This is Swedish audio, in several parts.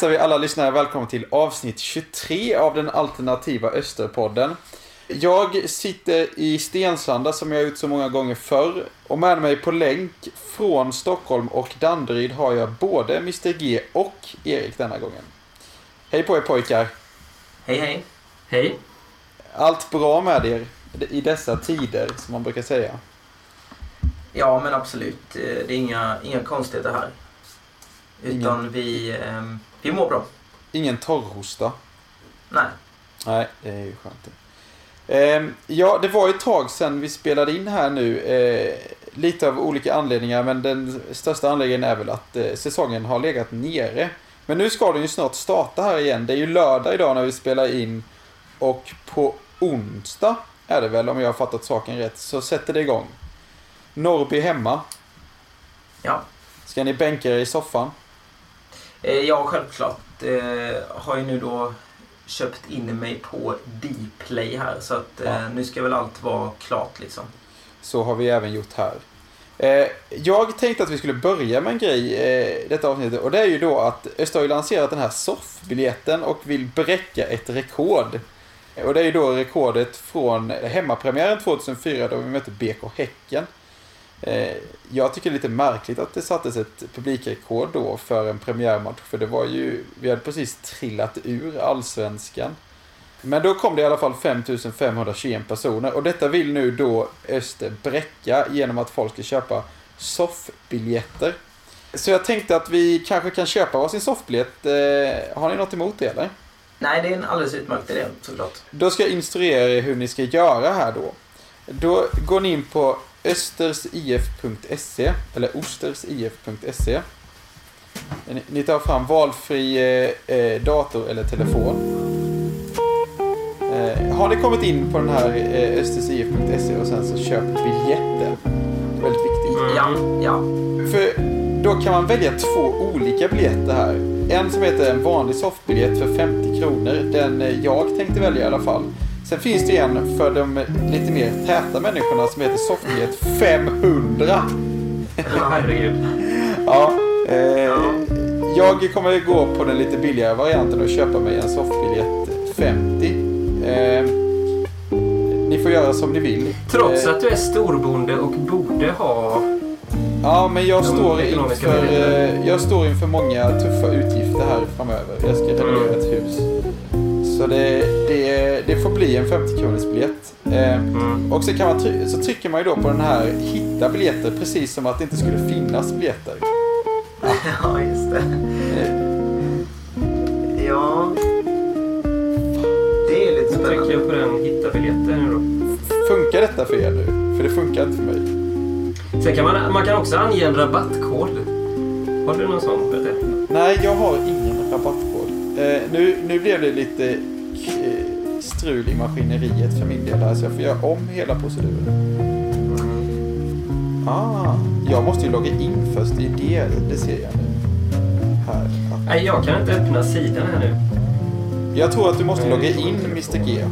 Hälsar vi alla lyssnare välkomna till avsnitt 23 av den alternativa Österpodden. Jag sitter i Stensanda som jag gjort så många gånger förr. Och med mig på länk från Stockholm och Danderyd har jag både Mr G och Erik denna gången. Hej på er pojkar! Hej hej! Hej! Allt bra med er i dessa tider, som man brukar säga? Ja, men absolut. Eh, det är inga, inga konstigheter här. Utan vi, eh, vi mår bra. Ingen torrhosta? Nej. Nej, det är ju skönt. Eh, ja, det var ett tag sedan vi spelade in här nu. Eh, lite av olika anledningar, men den största anledningen är väl att eh, säsongen har legat nere. Men nu ska den ju snart starta här igen. Det är ju lördag idag när vi spelar in. Och på onsdag är det väl, om jag har fattat saken rätt, så sätter det igång. Norrby hemma. Ja. Ska ni bänka er i soffan? Eh, ja, självklart. Eh, har ju nu då köpt in mig på Dplay här. Så att eh, nu ska väl allt vara klart liksom. Så har vi även gjort här. Eh, jag tänkte att vi skulle börja med en grej eh, detta avsnittet. Och det är ju då att Öster har ju lanserat den här soffbiljetten och vill bräcka ett rekord. Och det är ju då rekordet från hemmapremiären 2004 då vi mötte BK Häcken. Eh, jag tycker det är lite märkligt att det sattes ett publikrekord då för en premiärmatch. För det var ju, vi hade precis trillat ur allsvenskan. Men då kom det i alla fall 5521 personer och detta vill nu då Öster bräcka genom att folk ska köpa soffbiljetter. Så jag tänkte att vi kanske kan köpa varsin soffbiljett. Eh, har ni något emot det eller? Nej, det är en alldeles utmärkt idé såklart. Då ska jag instruera er hur ni ska göra här då. Då går ni in på östersif.se eller ostersif.se. Ni tar fram valfri eh, eh, dator eller telefon. Eh, har ni kommit in på den här eh, östersif.se och sen så köp biljetter. Väldigt viktigt. Ja, ja. För då kan man välja två olika biljetter här. En som heter en vanlig soffbiljett för 50 kronor. Den jag tänkte välja i alla fall. Sen finns det en för de lite mer täta människorna som heter soffbiljett 500. Herregud. ja, eh, jag kommer gå på den lite billigare varianten och köpa mig en soffbiljett 50. Eh, ni får göra som ni vill. Trots eh, att du är storbonde och borde ha Ja, men jag står, inför, eh, jag står inför många tuffa utgifter här framöver. Jag ska renovera ett hus. Så det, det, det får bli en 50 kronors biljett. Eh, mm. Och så, kan man så trycker man ju då på den här hitta biljetter precis som att det inte skulle finnas biljetter. Ja, just det. Eh. Ja. Det är lite spännande. Trycker jag på den hitta biljetten nu då. Funkar detta för er nu? För det funkar inte för mig. Sen kan man, man kan också ange en rabattkod. Har du någon sån? Vet Nej, jag har ingen rabattkod. Eh, nu, nu blev det lite eh, strul i maskineriet för min del här, så jag får göra om hela proceduren. Ah, jag måste ju logga in först. Det är det, det ser jag nu. Här. Nej, jag kan inte öppna sidan här nu. Jag tror att du måste logga in, Mr G.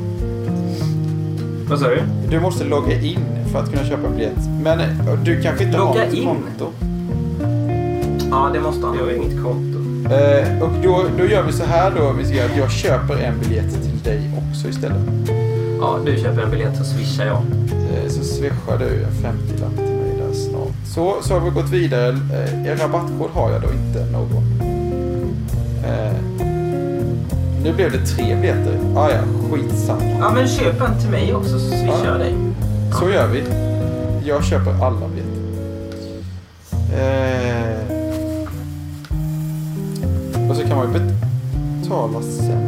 Vad sa du? Du måste logga in för att kunna köpa en biljett. Men eh, du kanske inte logga har ett in. konto? Ja, det måste han. Jag har inget konto. Eh, och då, då gör vi så här då, vi att jag köper en biljett till dig också istället. Ja, du köper en biljett så swishar jag. Eh, så swishar du en 50-lapp till mig där snart. Så, så har vi gått vidare. Eh, rabattkod har jag då inte någon. Eh, nu blev det tre biljetter. Ah, ja, skitsamma. Ja, men köp en till mig också så swishar jag dig. Så gör vi. Jag köper alla biljetter. Så kan man ju betala sen.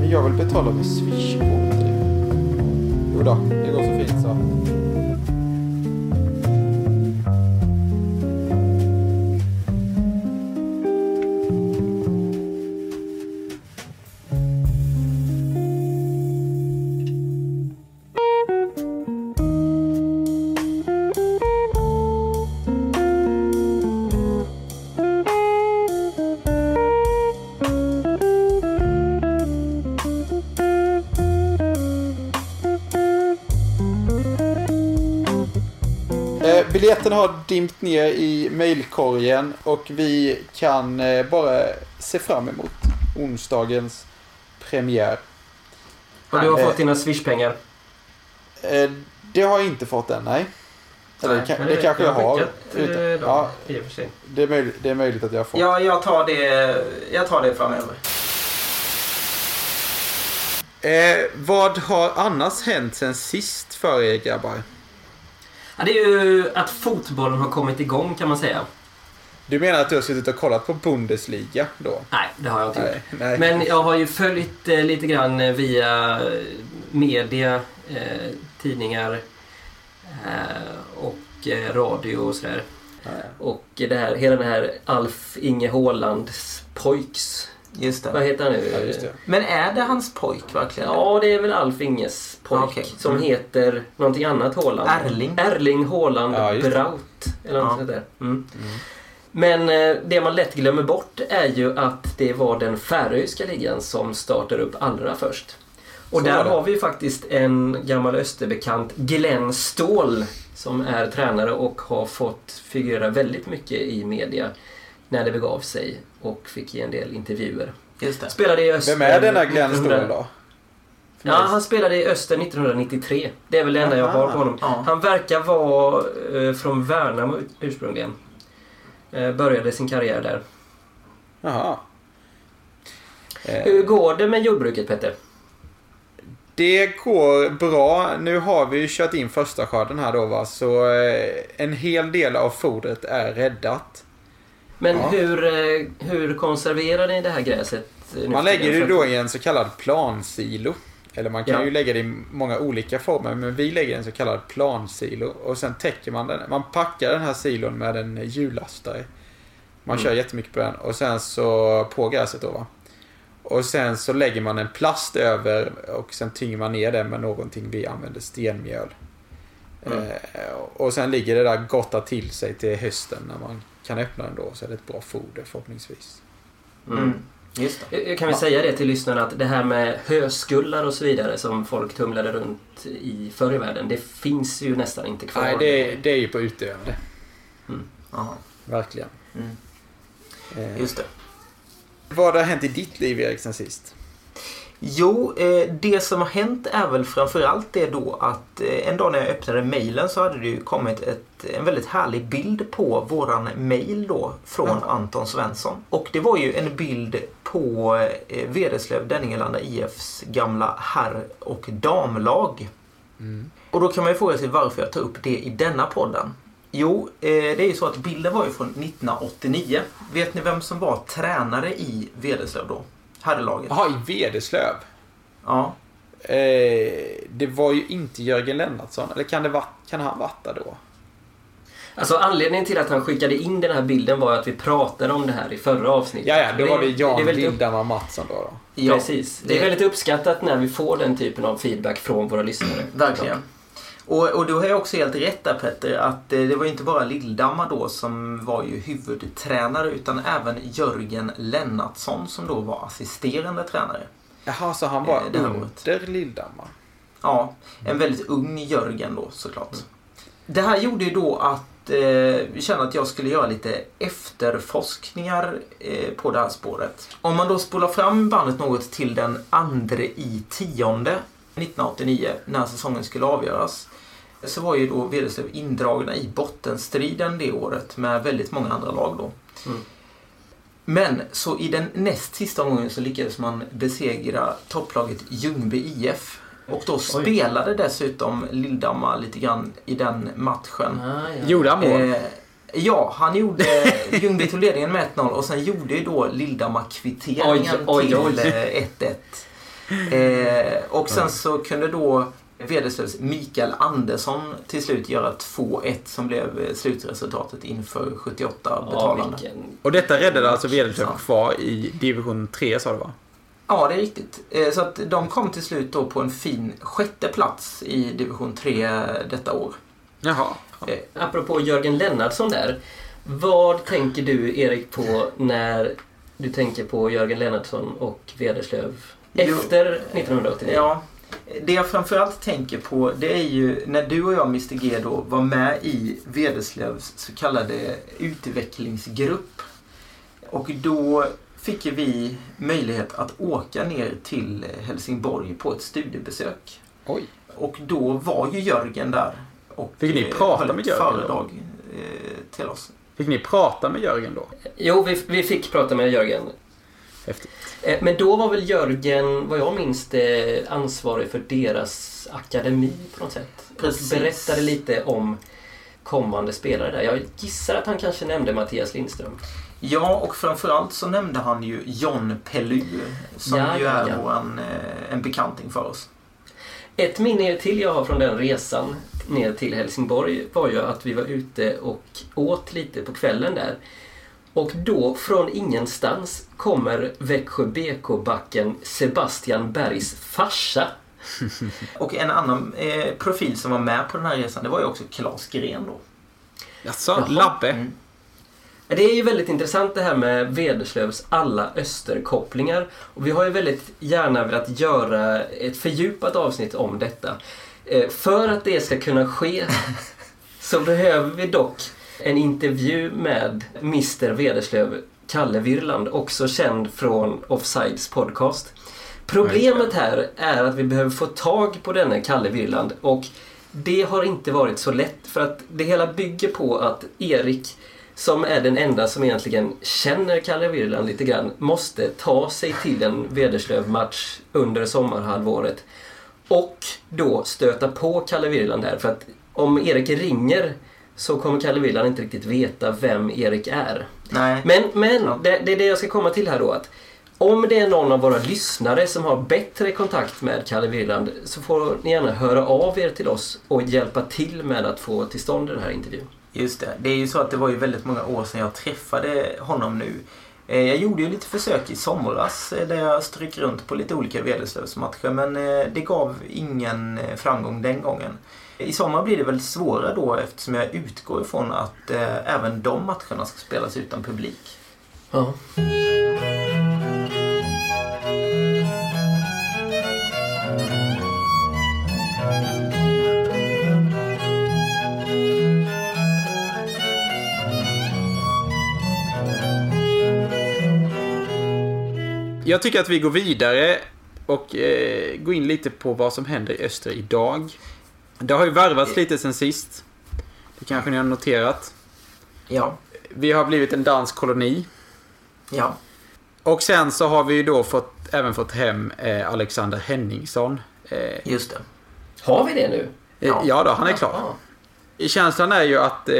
Men jag vill betala med Swish-kort. Typ. Jo då, det går så fint så. Biljetten har dimpt ner i mailkorgen och vi kan eh, bara se fram emot onsdagens premiär. Och du har Eh. fått dina swishpengar. Eh, det har jag inte fått än, nej. Eller det, kan, Men det kanske jag har. skickat, eh, dem, Ja, det är, möjligt, det är möjligt att jag har fått. Ja, jag tar det, jag tar det framöver. Eh, vad har annars hänt sen sist för er grabbar? Ja, det är ju att fotbollen har kommit igång kan man säga. Du menar att du har suttit och kollat på Bundesliga då? Nej, det har jag inte gjort. Nej, nej. Men jag har ju följt eh, lite grann via eh, media, eh, tidningar eh, och eh, radio och sådär. Nej. Och det här, hela den här Alf Inge Haalands pojks. Just Vad det. heter han nu? Ja, just det. Men är det hans pojk verkligen? Ja, det är väl Alf Inges pojk Okej. som Mm. heter någonting annat Haaland. Erling. Erling Haaland Ja. Braut. Eller något Ja. där. Mm. Mm. Men eh, det man lätt glömmer bort är ju att det var den färöiska ligan som startade upp allra först. Och Så där har vi ju faktiskt en gammal Österbekant, Glenn Ståhl, som är tränare och har fått figurera väldigt mycket i media när det begav sig och fick ge en del intervjuer. Just det. Spelade i Öster... Vem är denna Glenn 1900 Ståhl då? Ja, han spelade i Öster 1993. Det är väl det enda jag har på honom. Ja. Han verkar vara eh, från Värnamo ursprungligen. Eh, började sin karriär där. Jaha. Eh, Hur går det med jordbruket Petter? Det går bra. Nu har vi ju kört in första skörden här då va. Så eh, en hel del av fodret är räddat. Men Ja. hur, eh, hur konserverar ni det här gräset? eh, Man lägger det då i en så kallad plansilo. Eller man kan Ja. ju lägga det i många olika former. Men vi lägger en så kallad plansilo. Och sen täcker man den. Man packar den här silon med en hjullastare. Man Mm. kör jättemycket på den. Och sen så på gräset då va. Och sen så lägger man en plast över och sen tynger man ner det med någonting vi använder stenmjöl. Mm. Eh, och sen ligger det där gottat till sig till hösten när man kan öppna den då. Så är det ett bra foder förhoppningsvis. Mm. Mm. Just det. Eh, Kan vi Ja. säga det till lyssnarna att det här med höskullar och så vidare som folk tumlade runt i förr i världen. Det finns ju nästan inte kvar. Nej, det, det är ju på utdöende. Jaha. Verkligen. Mm. Eh, Just det. Vad har hänt i ditt liv Erik sen sist? Jo, eh, det som har hänt är väl framförallt det då att eh, en dag när jag öppnade mejlen så hade det ju kommit ett, en väldigt härlig bild på våran mejl då från Ja. Anton Svensson. Och det var ju en bild på eh, Vederslöv Denningelanda IFs gamla herr och damlag. Mm. Och då kan man ju fråga sig varför jag tar upp det i denna podden. Jo, det är ju så att bilden var ju från 1989. Vet ni vem som var tränare i Vederslöv då? Herrlaget. Jaha, i Vederslöv? Ja. Eh, det var ju inte Jörgen Lennartsson. Eller kan, det va, kan han varit där då? Alltså anledningen till att han skickade in den här bilden var att vi pratade om det här i förra avsnittet. Ja, ja, då var det Jan Lindhammar Mattsson då. då. ja. Precis. Det är väldigt uppskattat när vi får den typen av feedback från våra lyssnare. Verkligen. Och, och du har ju också helt rätt där Petter, att eh, det var ju inte bara Lilldammar då som var ju huvudtränare utan även Jörgen Lennartsson som då var assisterande tränare. Jaha, så han var Eh, under Lilldammar? Ja, en väldigt ung Jörgen då såklart. Det här gjorde ju då att eh, vi kände att jag skulle göra lite efterforskningar eh, på det här spåret. Om man då spolar fram bandet något till den andra i tionde 1989 när säsongen skulle avgöras så var ju då Vederslöv indragna i bottenstriden det året med väldigt många andra lag då. Mm. Men så i den näst sista omgången så lyckades man besegra topplaget Ljungby IF. Och då spelade dessutom Lilldammar lite grann i den matchen. Ah, ja. Gjorde han mål? Eh, ja, han gjorde... Ljungby tog ledningen med 1-0 och sen gjorde ju då Lilldammar kvitteringen Oj, oj, oj. till eh, 1-1. Eh, och sen så kunde då Vederslövs Mikael Andersson till slut göra 2-1 som blev eh, slutresultatet inför 78 Ja, betalande. vilken... Och detta räddade alltså Vederslöv kvar i division 3 sa du va? Ja, det är riktigt. Eh, Så att de kom till slut då på en fin sjätte plats i division 3 detta år. Jaha. Eh, Apropå Jörgen Lennartsson där. Vad tänker du Erik på när du tänker på Jörgen Lennartsson och Vederslöv. Efter 1989? Ja, Det jag framförallt tänker på det är ju när du och jag, Mr G, då var med i Vederslövs så kallade utvecklingsgrupp. Och då fick vi möjlighet att åka ner till Helsingborg på ett studiebesök. Oj. Och då var ju Jörgen där. Och Fick ni eh, prata med Jörgen föredrag eh, till oss. Fick ni prata med Jörgen då? Jo, vi, vi fick prata med Jörgen. Häftigt. Eh, Men då var väl Jörgen, vad jag minns det, ansvarig för deras akademi på något sätt. Och Precis. berättade lite om kommande spelare där. Jag gissar att han kanske nämnde Mattias Lindström. Ja, och framförallt så nämnde han ju John Pellu som Ja, ju ja, är ja. Våran, eh, en bekanting för oss. Ett minne till jag har från den resan ner till Helsingborg var ju att vi var ute och åt lite på kvällen där. Och då, från ingenstans, kommer Växjö BK-backen Sebastian Bergs farsa. Och en annan eh, profil som var med på den här resan, det var ju också Claes Gren då. Jaså, Jaha. Labbe? Mm. Det är ju väldigt intressant det här med Vederslövs alla österkopplingar. Och vi har ju väldigt gärna velat göra ett fördjupat avsnitt om detta. Eh, För att det ska kunna ske så behöver vi dock en intervju med Mr Vederslöv, Kalle Virland, också känd från Offsides podcast. Problemet här är att vi behöver få tag på denne Kalle Virland och det har inte varit så lätt för att det hela bygger på att Erik som är den enda som egentligen känner Kalle Virland lite grann, måste ta sig till en Vederslöv-match under sommarhalvåret. Och då stöta på Kalle Virland där. För att om Erik ringer så kommer Kalle Virland inte riktigt veta vem Erik är. Nej. Men, men Ja. det, det är det jag ska komma till här då. Att om det är någon av våra lyssnare som har bättre kontakt med Kalle Virland så får ni gärna höra av er till oss och hjälpa till med att få till stånd den här intervjun. Just det. Det är ju så att det var ju väldigt många år sedan jag träffade honom nu. Eh, Jag gjorde ju lite försök i somras eh, där jag strök runt på lite olika Vederslövsmatcher men eh, det gav ingen framgång den gången. I sommar blir det väl svårare då eftersom jag utgår ifrån att eh, även de matcherna ska spelas utan publik. Ja. Jag tycker att vi går vidare och eh, går in lite på vad som händer i Öster idag. Det har ju värvats lite sen sist. Det kanske ni har noterat. Ja, Vi har blivit en dansk koloni. ja, Och sen så har vi ju då fått, även fått hem eh, Alexander Henningsson. Eh, just det. Har vi det nu? ja. ja då, han är klar. Ja. Känslan är ju att eh,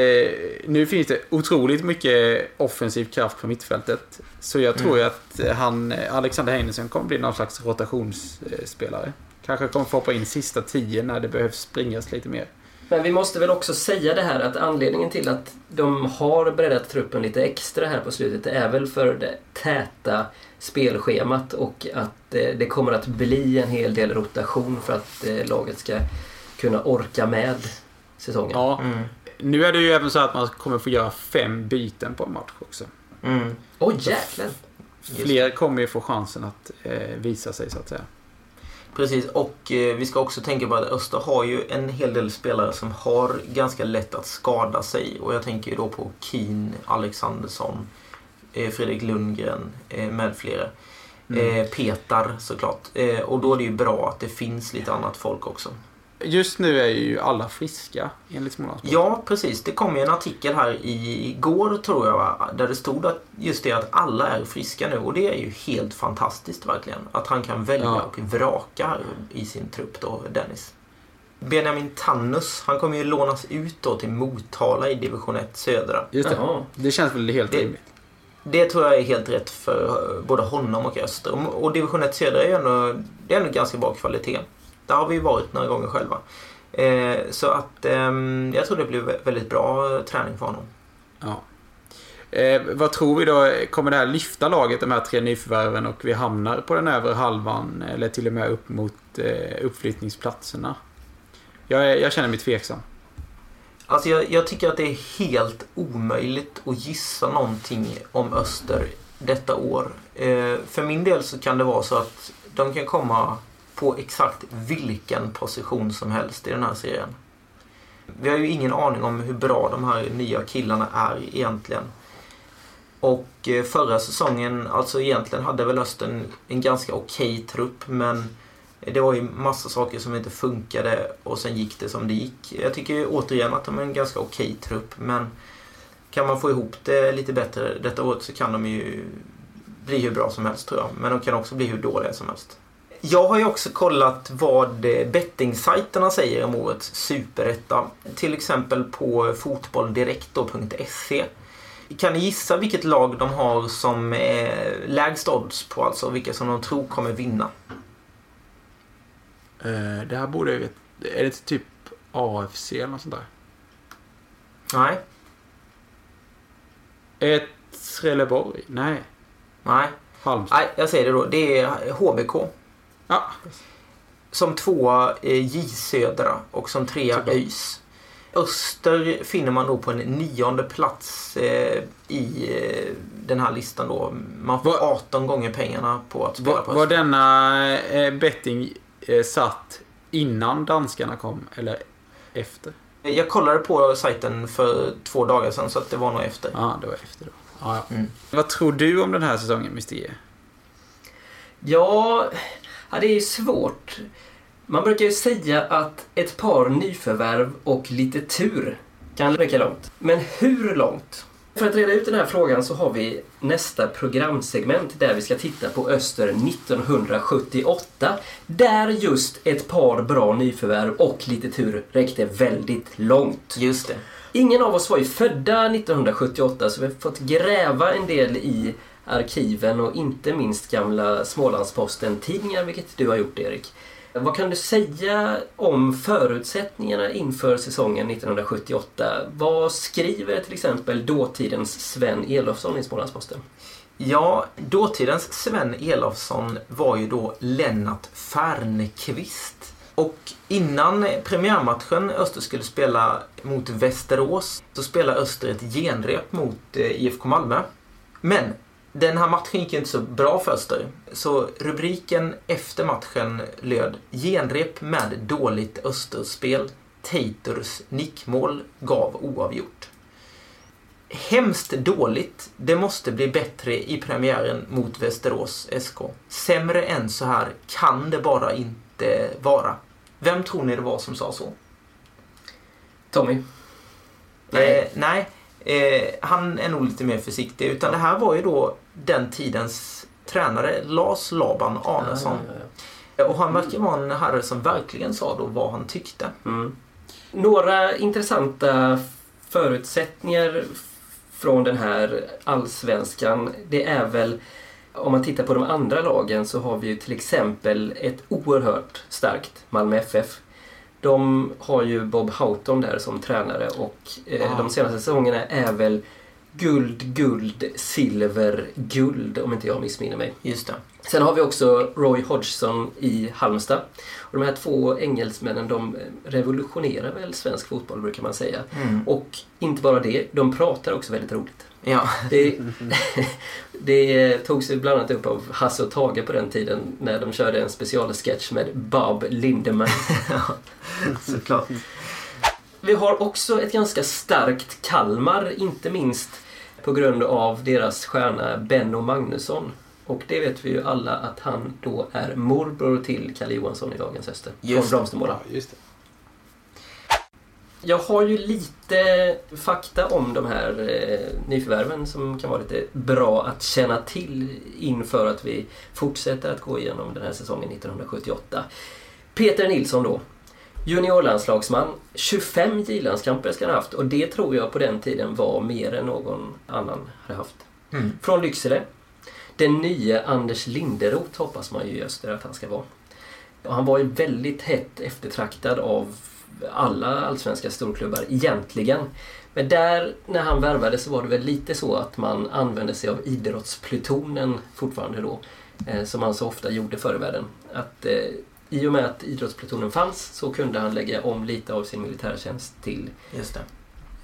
nu finns det otroligt mycket offensiv kraft på mittfältet. Så jag tror ju att eh, han, eh, Alexander Henningsson kommer bli någon slags rotationsspelare. Kanske kommer få hoppa in sista tio när det behövs springas lite mer. Men vi måste väl också säga det här att anledningen till att de har breddat truppen lite extra här på slutet är väl för det täta spelschemat och att eh, det kommer att bli en hel del rotation för att eh, laget ska kunna orka med säsongen. Ja, Mm. nu är det ju även så att man kommer få göra fem byten på en match också. Mm. Oj jäklar! Just Fler kommer ju få chansen att eh, visa sig så att säga. Precis, och eh, vi ska också tänka på att Öster har ju en hel del spelare som har ganska lätt att skada sig. Och jag tänker ju då på Keen, Alexandersson, eh, Fredrik Lundgren eh, med flera. Mm. Eh, Petar såklart. Eh, och då är det ju bra att det finns lite annat folk också. Just nu är ju alla friska enligt Smålandsposten. Ja, precis. Det kom ju en artikel här igår tror jag va? Där det stod att just det att alla är friska nu och det är ju helt fantastiskt verkligen. Att han kan välja Ja. och vraka här i sin trupp då, Dennis. Benjamin Tannus, han kommer ju lånas ut då till Motala i division 1 södra. Just det. Jaha. Det känns väl helt rimligt. Det tror jag är helt rätt för eh, både honom och Öster. Och- Och division 1 södra är ju ändå, det är ändå ganska bra kvalitet. Där har vi varit några gånger själva. Eh, så att ehm, jag tror det blir vä- väldigt bra eh, träning för honom. Ja. Eh, vad tror vi då? Kommer det här lyfta laget, de här tre nyförvärven och vi hamnar på den övre halvan eller till och med upp mot eh, uppflyttningsplatserna? Jag, jag känner mig tveksam. Alltså jag, jag tycker att det är helt omöjligt att gissa någonting om Öster detta år. Eh, för min del så kan det vara så att de kan komma på exakt vilken position som helst i den här serien. Vi har ju ingen aning om hur bra de här nya killarna är egentligen. Och eh, förra säsongen, alltså egentligen hade väl Östen en ganska okej okay trupp men det var ju massa saker som inte funkade och sen gick det som det gick. Jag tycker återigen att de är en ganska okej okay trupp men kan man få ihop det lite bättre detta året så kan de ju bli hur bra som helst tror jag. Men de kan också bli hur dåliga som helst. Jag har ju också kollat vad bettingsajterna säger om årets superetta. Till exempel på fotbolldirekt.se. Kan ni gissa vilket lag de har som är lägst odds på alltså? Vilka som de tror kommer vinna? Uh, det här borde jag veta. Är det typ AFC eller något sånt där? Nej. Ett Trelleborg? Nej. Nej. Halmstad? Nej, jag säger det då. Det är HBK. Ja. Som tvåa J Södra och som trea ÖIS. Öster finner man då på en nionde plats eh, i eh, den här listan då. Man får var, 18 gånger pengarna på att spela var, på Öster. Var denna eh, betting eh, satt innan danskarna kom eller efter? Jag kollade på sajten för två dagar sedan så att det var nog efter. Ja, det var efter då. Ja, ja. Mm. Vad tror du om den här säsongen, G? Ja, ja, det är svårt. Man brukar ju säga att ett par nyförvärv och lite tur kan räcka långt. Men hur långt? För att reda ut den här frågan så har vi nästa programsegment där vi ska titta på Öster 1978. Där just ett par bra nyförvärv och lite tur räckte väldigt långt. Just det. Ingen av oss var ju födda 1978 så vi har fått gräva en del i arkiven och inte minst gamla Smålandsposten-tidningar, vilket du har gjort Erik. Vad kan du säga om förutsättningarna inför säsongen 1978? Vad skriver till exempel dåtidens Sven Elofsson i Smålandsposten? Ja, dåtidens Sven Elofsson var ju då Lennart Färnqvist. Och innan premiärmatchen Öster skulle spela mot Västerås så spelade Öster ett genrep mot eh, IFK Malmö. Men den här matchen gick inte så bra för Öster. Så rubriken efter matchen löd Genrep med dåligt Österspel. Taters nickmål gav oavgjort. Hemskt dåligt. Det måste bli bättre i premiären mot Västerås SK. Sämre än så här kan det bara inte vara. Vem tror ni det var som sa så? Tommy? Nej. Eh, nej. Eh, han är nog lite mer försiktig. Utan det här var ju då den tidens tränare, Lars Laban Arnesson. Ja, ja, ja. Och han verkar vara en herre som verkligen sa då vad han tyckte. Mm. Några intressanta förutsättningar från den här allsvenskan, det är väl om man tittar på de andra lagen så har vi ju till exempel ett oerhört starkt Malmö FF. De har ju Bob Houghton där som tränare och eh, de senaste säsongerna är väl guld, guld, silver, guld om inte jag missminner mig. Just det. Sen har vi också Roy Hodgson i Halmstad. Och de här två engelsmännen de revolutionerar väl svensk fotboll brukar man säga. Mm. Och inte bara det, de pratar också väldigt roligt. Ja. Det, det togs ju bland annat upp av Hasse och Tage på den tiden när de körde en specialsketch med Bob Lindemann. ja, såklart. Vi har också ett ganska starkt Kalmar, inte minst på grund av deras stjärna Benno Magnusson. Och det vet vi ju alla att han då är morbror till Kalle Johansson i dagens Öster. Från Bromstemåla. Ja, just det. Jag har ju lite fakta om de här eh, nyförvärven som kan vara lite bra att känna till inför att vi fortsätter att gå igenom den här säsongen 1978. Peter Nilsson då, Juniorlandslagsman. 25 J-landskamper ska han ha haft och det tror jag på den tiden var mer än någon annan hade haft. Mm. Från Lycksele. Den nya Anders Linderoth hoppas man ju Öster att han ska vara. Och han var ju väldigt hett eftertraktad av alla allsvenska storklubbar egentligen. Men där, när han värvade så var det väl lite så att man använde sig av idrottsplutonen fortfarande då. Eh, som man så ofta gjorde förr i världen. Att eh, i och med att idrottsplutonen fanns så kunde han lägga om lite av sin militärtjänst till Just.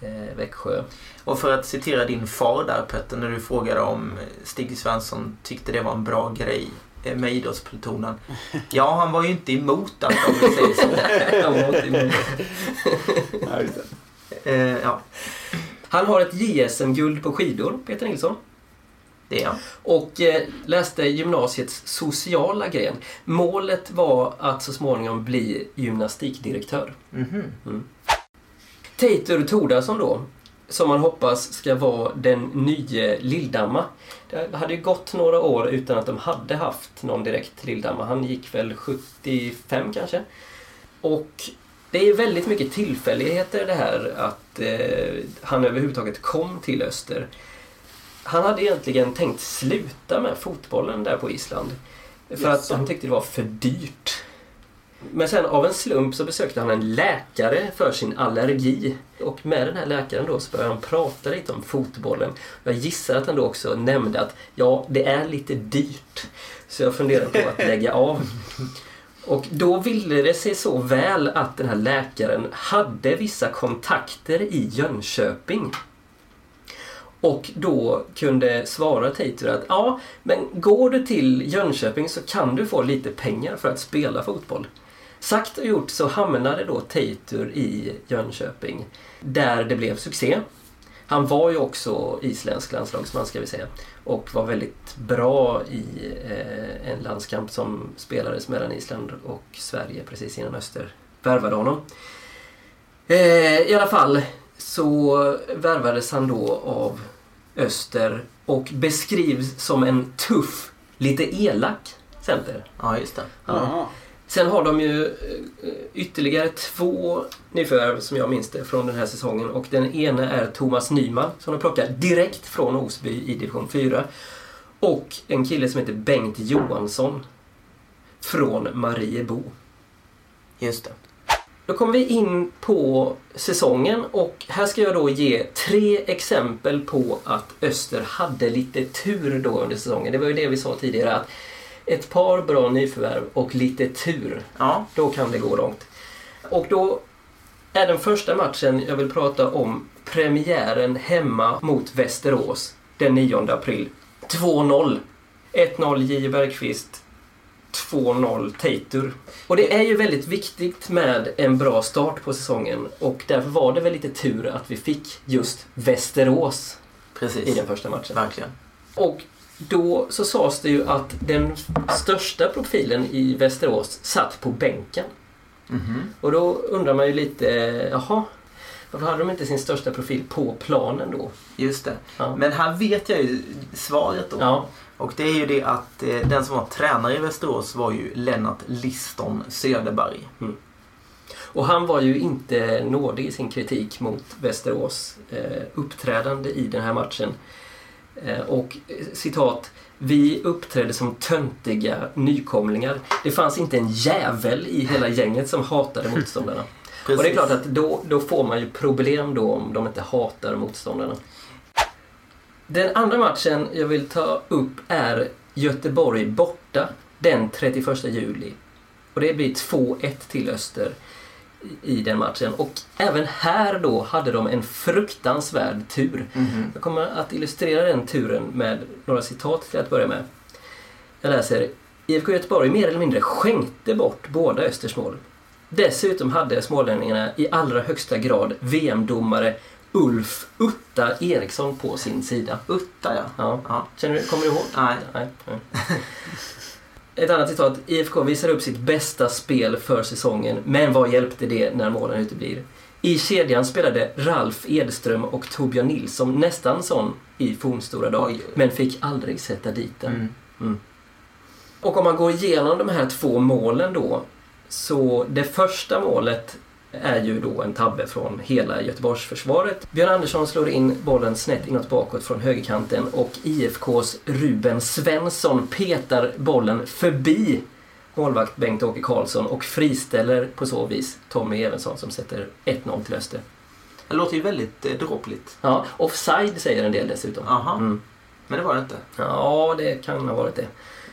Eh, Växjö. Och för att citera din far där Petter, när du frågade om Stig Svensson tyckte det var en bra grej. Eh, med idrottsplutonen. Ja, han var ju inte emot att om vi säger så. Han var inte emot. Eh, ja, Han har ett JSM-guld på skidor, Peter Nilsson. det är. Och eh, läste gymnasiets sociala gren. Målet var att så småningom bli gymnastikdirektör. Mhm. Teitur Tordarsson då, som man hoppas ska vara den nye Lilldamma. Det hade ju gått några år utan att de hade haft någon direkt Lilldamma. Han gick väl 75 kanske. Och det är väldigt mycket tillfälligheter det här att eh, han överhuvudtaget kom till Öster. Han hade egentligen tänkt sluta med fotbollen där på Island. För att Jaså. han tyckte det var för dyrt. Men sen av en slump så besökte han en läkare för sin allergi. Och med den här läkaren då så började han prata lite om fotbollen. Jag gissar att han då också nämnde att ja, det är lite dyrt. Så jag funderar på att lägga av. Och då ville det sig så väl att den här läkaren hade vissa kontakter i Jönköping. Och då kunde svara Teitur att ja, men går du till Jönköping så kan du få lite pengar för att spela fotboll. Sagt och gjort så hamnade då Teitur i Jönköping där det blev succé. Han var ju också isländsk landslagsman ska vi säga och var väldigt bra i eh, en landskamp som spelades mellan Island och Sverige precis innan Öster värvade honom. Eh, I alla fall så värvades han då av Öster och beskrivs som en tuff, lite elak center. Ja, just det. Ja. Sen har de ju eh, ytterligare två nyförvärv som jag minns det från den här säsongen och den ena är Thomas Nyman som de plockar direkt från Osby i division 4 och en kille som heter Bengt Johansson från Mariebo. Just det. Då kommer vi in på säsongen och här ska jag då ge tre exempel på att Öster hade lite tur då under säsongen. Det var ju det vi sa tidigare att ett par bra nyförvärv och lite tur, Ja, då kan det gå långt. Och då är den första matchen jag vill prata om premiären hemma mot Västerås den 9 april. 2-0. 1-0 J. Bergqvist. 2-0 Teitur. Och det är ju väldigt viktigt med en bra start på säsongen och därför var det väl lite tur att vi fick just Västerås i precis. den första matchen. Verkligen. Och då så sades det ju att den största profilen i Västerås satt på bänken. Mhm. Och då undrar man ju lite, jaha, varför hade de inte sin största profil på planen då? Just det. Ja. Men här vet jag ju svaret då. Ja, Och det är ju det att eh, den som var tränare i Västerås var ju Lennart Liston Söderberg. och han var ju inte nådig i sin kritik mot Västerås eh, uppträdande i den här matchen. Eh, och eh, citat, vi uppträdde som töntiga nykomlingar. Det fanns inte en jävel i hela gänget som hatade motståndarna. Precis. Och det är klart att då, då får man ju problem då om de inte hatar motståndarna. Den andra matchen jag vill ta upp är Göteborg borta den 31 juli. Och det blir 2-1 till Öster i den matchen. Och även här då hade de en fruktansvärd tur. Mhm. Jag kommer att illustrera den turen med några citat till att börja med. Jag läser. IFK Göteborg mer eller mindre skänkte bort båda Östers mål. Dessutom hade smålänningarna i allra högsta grad VM-domare Ulf Utta Eriksson på sin sida. Utta ja. Ja. ja. Känner du, kommer du ihåg? Nej. Nej. nej. Ett annat citat. IFK visar upp sitt bästa spel för säsongen, men vad hjälpte det när målen uteblir? I kedjan spelade Ralf Edström och Torbjörn Nilsson nästan sån i fornstora dag, Oj. men fick aldrig sätta dit den. Mm. Och om man går igenom de här två målen då, så det första målet är ju då en tabbe från hela Göteborgsförsvaret. Björn Andersson slår in bollen snett inåt bakåt från högerkanten och IFKs Ruben Svensson petar bollen förbi målvakt Bengt-Åke Karlsson och friställer på så vis Tommy Evensson som sätter 1-0 till Öster. Det låter ju väldigt eh, dråpligt. Ja, offside säger en del dessutom. Aha. Mm. Men det var det inte. Ja, det kan ha varit det.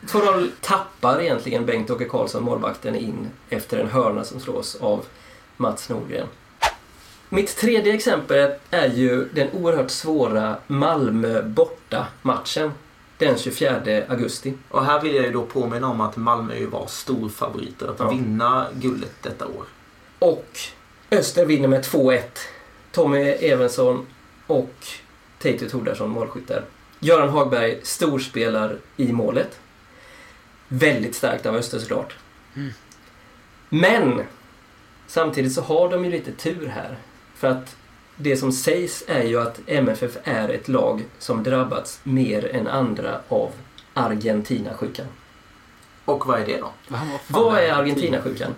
2-0 tappar egentligen Bengt-Åke Karlsson målvakten in efter en hörna som slås av Mats Nordgren. Mitt tredje exempel är ju den oerhört svåra Malmö borta matchen den 24 augusti. Och här vill jag ju då påminna om att Malmö ju var storfavoriter att Ja. vinna guldet detta år. Och Öster vinner med 2-1. Tommy Evensson och Teito Tordarsson målskyttar. Göran Hagberg storspelar i målet. Väldigt starkt av Öster såklart. Mm. Men samtidigt så har de ju lite tur här. För att det som sägs är ju att MFF är ett lag som drabbats mer än andra av Argentina-sjukan. Och vad är det då? Vad är Argentina-sjukan?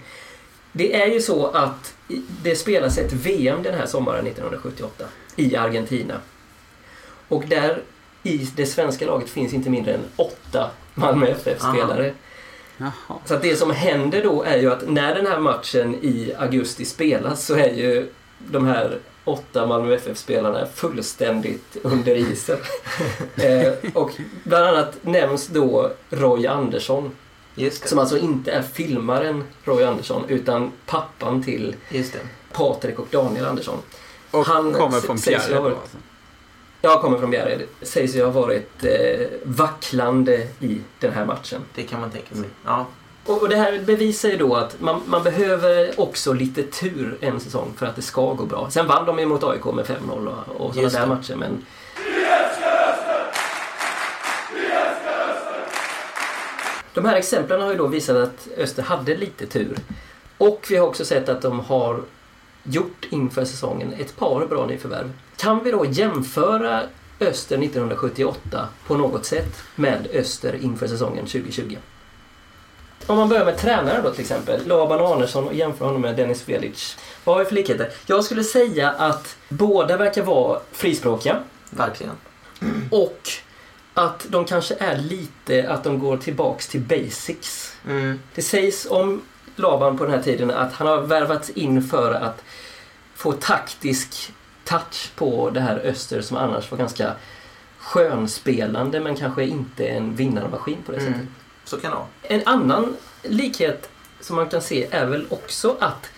Det är ju så att det spelas ett VM den här sommaren 1978 i Argentina. Och där i det svenska laget finns inte mindre än åtta Malmö FF-spelare. Jaha. Så det som händer då är ju att när den här matchen i augusti spelas så är ju de här åtta Malmö FF-spelarna fullständigt under isen. eh, och bland annat nämns då Roy Andersson som alltså inte är filmaren Roy Andersson utan pappan till. Patrik och Daniel Andersson. Och Han kommer från Bjärred ha då varit- alltså. Jag kommer från Bjärred. Sägs ju ha varit eh, vacklande i den här matchen. Det kan man tänka sig. Ja. Och, och det här bevisar ju då att man, man behöver också lite tur en säsong för att det ska gå bra. Sen vann de ju mot AIK med 5-0 och, och sådana Just där det. matcher men De här exemplen har ju då visat att Öster hade lite tur. Och vi har också sett att de har gjort inför säsongen ett par bra nyförvärv. Kan vi då jämföra Öster 1978 på något sätt med Öster inför säsongen 2020? Om man börjar med tränaren då till exempel, Laban Arnesson och jämför honom med Dennis Velic. Vad har vi för likheter? Jag skulle säga att båda verkar vara frispråkiga Verkligen. och att de kanske är lite att de går tillbaks till basics. Mm. Det sägs om Laban på den här tiden att han har värvats in för att få taktisk touch på det här Öster som annars var ganska skönspelande men kanske inte en vinnarmaskin på det sättet. Mm. Så kan det vara. En annan likhet som man kan se är väl också att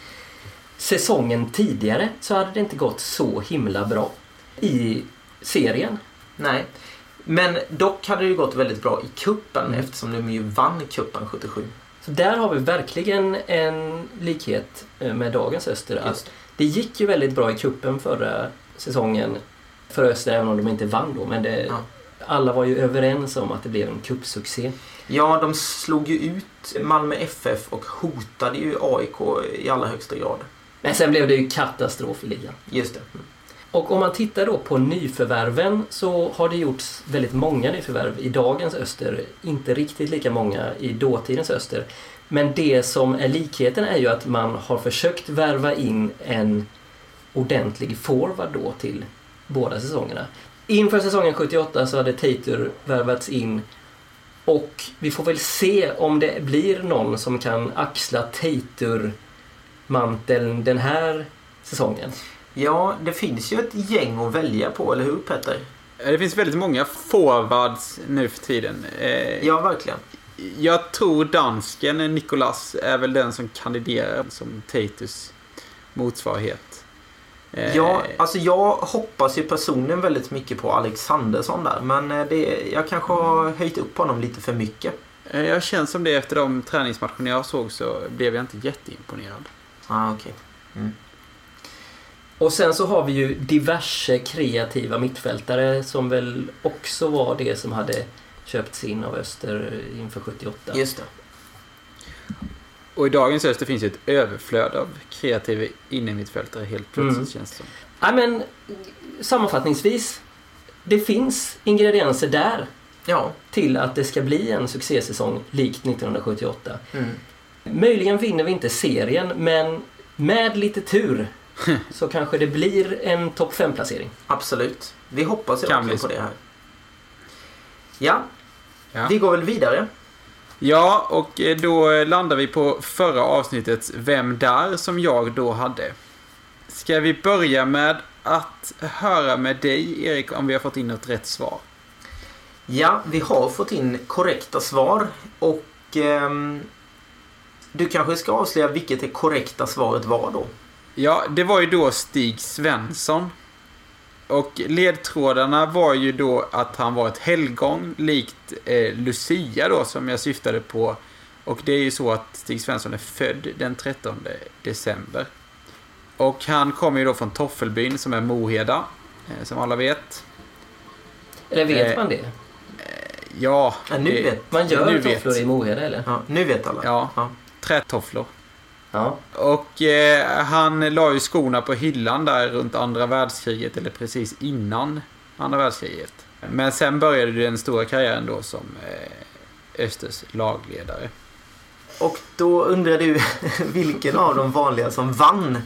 säsongen tidigare så hade det inte gått så himla bra i serien. Nej. Men dock hade det ju gått väldigt bra i kuppen eftersom de ju vann kuppen 77. Där har vi verkligen en likhet eh, med dagens Öster. Att det gick ju väldigt bra i kuppen förra säsongen för Öster, även om de inte vann då. Men det, Ja. alla var ju överens om att det blev en cupsuccé. Ja, de slog ju ut Malmö FF och hotade ju AIK i allra högsta grad. Men sen blev det ju katastrof i ligan. Just det. Och om man tittar då på nyförvärven så har det gjorts väldigt många nyförvärv i dagens Öster. Inte riktigt lika många i dåtidens Öster. Men det som är likheten är ju att man har försökt värva in en ordentlig forward då till båda säsongerna. Inför säsongen 78 så hade Tater värvats in och vi får väl se om det blir någon som kan axla Tater-manteln den här säsongen. Ja, det finns ju ett gäng att välja på, eller hur Petter? Eh, Det finns väldigt många forwards nu för tiden. Eh, Ja, verkligen. Jag tror dansken Nicolas är väl den som kandiderar som Tatus motsvarighet. Eh, Ja, alltså jag hoppas ju personligen väldigt mycket på Alexandersson där, men eh, det, jag kanske har höjt upp honom lite för mycket. eh, Jag känner som det efter de träningsmatcherna jag såg så blev jag inte jätteimponerad. Ah, okej. Och sen så har vi ju diverse kreativa mittfältare som väl också var det som hade köpts in av Öster inför 78. Just det. Och i dagens Öster finns ju ett överflöd av kreativa innermittfältare helt plötsligt Mm. känns det som. Ja, men sammanfattningsvis, det finns ingredienser där Ja. till att det ska bli en succésäsong likt 1978. Mm. Möjligen vinner vi inte serien, men med lite tur så kanske det blir en topp 5-placering. Absolut. Vi hoppas ju Kan bli på det här. Ja, Ja. vi går väl vidare. Ja, och eh, då landar vi på förra avsnittets Vem där? som jag då hade. Ska vi börja med att höra med dig, Erik, om vi har fått in något rätt svar? Ja, vi har fått in korrekta svar och ehm, du kanske ska avslöja vilket det korrekta svaret var då? Ja, det var ju då Stig Svensson. Och ledtrådarna var ju då att han var ett helgon likt eh, Lucia då som jag syftade på. Och det är ju så att Stig Svensson är född den 13 december. Och han kommer ju då från Toffelbyn som är Moheda, eh, som alla vet. Eller vet Eh, man det? Ja, Ja, nu det- vet Man gör nu tofflor vet. i Moheda eller? Ja, nu vet alla. Ja. Ja. trätofflor. Ja. Och eh, han la ju skorna på hyllan där runt andra världskriget, eller precis innan andra världskriget. Men sen började den stora karriären då som eh, Östers lagledare. Och då undrar du vilken av de vanliga som vann.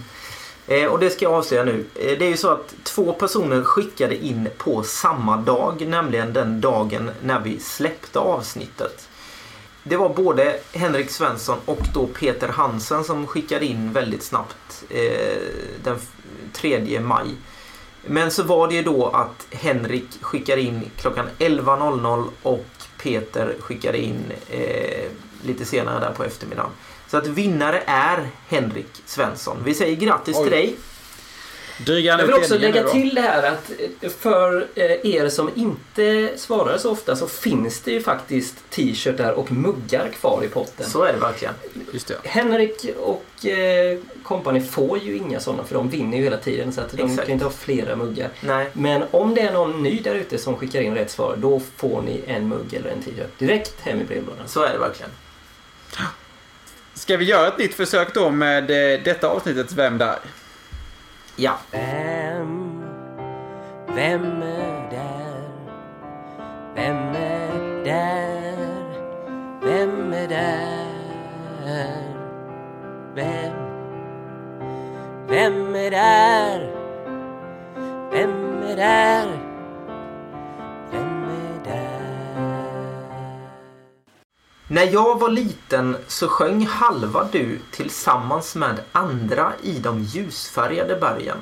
Eh, och det ska jag avslöja nu. Eh, det är ju så att två personer skickade in på samma dag, nämligen den dagen när vi släppte avsnittet. Det var både Henrik Svensson och då Peter Hansen som skickade in väldigt snabbt eh, den f- 3 maj. Men så var det ju då att Henrik skickade in klockan 11.00 och Peter skickade in eh, lite senare där på eftermiddagen. Så att vinnare är Henrik Svensson. Vi säger grattis Oj. till dig. Jag vill också lägga till det här att eh, för eh, er som inte svarar så ofta så finns det ju faktiskt t-shirtar och muggar kvar i potten. Så är det verkligen. Just det. Henrik och eh, company får ju inga sådana för de vinner ju hela tiden så att de Exakt. kan inte ha flera muggar. Nej, Men om det är någon ny där ute som skickar in rätt svar då får ni en mugg eller en t-shirt direkt hem i brevlådan. så är det verkligen. Ska vi göra ett nytt försök då med eh, detta avsnittets Vem där? Ja. Vem, vem är där? Vem är där? Vem är där? När jag var liten så sjöng halva du tillsammans med andra i de ljusfärgade bergen.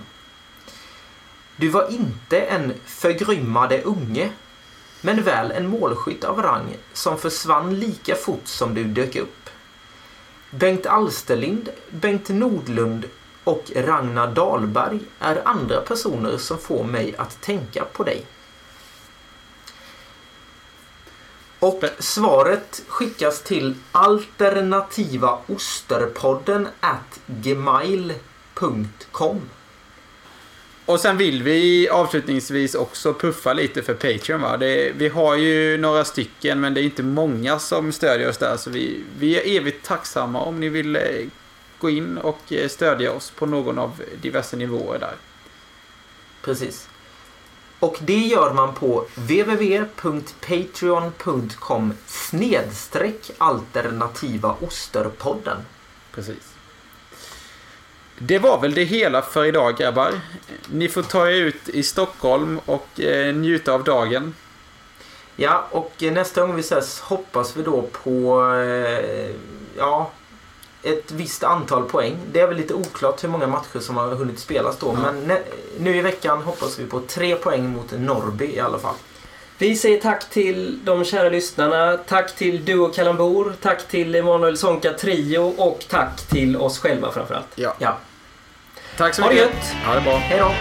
Du var inte en förgrymmade unge, men väl en målskytt av rang som försvann lika fort som du dök upp. Bengt Alsterlind, Bengt Nordlund och Ragnar Dahlberg är andra personer som får mig att tänka på dig. Och svaret skickas till alternativaosterpodden at gmail.com. Och sen vill vi avslutningsvis också puffa lite för Patreon. Va? Det, vi har ju några stycken men det är inte många som stödjer oss där. Så vi, vi är evigt tacksamma om ni vill eh, gå in och eh, stödja oss på någon av diverse nivåer där. Precis. Och det gör man på www.patreon.com snedstreck alternativa osterpodden. Precis. Det var väl det hela för idag grabbar. Ni får ta er ut i Stockholm och eh, njuta av dagen. Ja, och eh, nästa gång vi ses hoppas vi då på eh, ja, ett visst antal poäng. Det är väl lite oklart hur många matcher som har hunnit spelas då. Ja. Men nu i veckan hoppas vi på tre poäng mot Norrby i alla fall. Vi säger tack till de kära lyssnarna. Tack till Duo Kalambor. Tack till Emanuel Sonka Trio och tack till oss själva framförallt. Ja. Ja, Tack så Ha det mycket. gött. Ha det bra. hej då!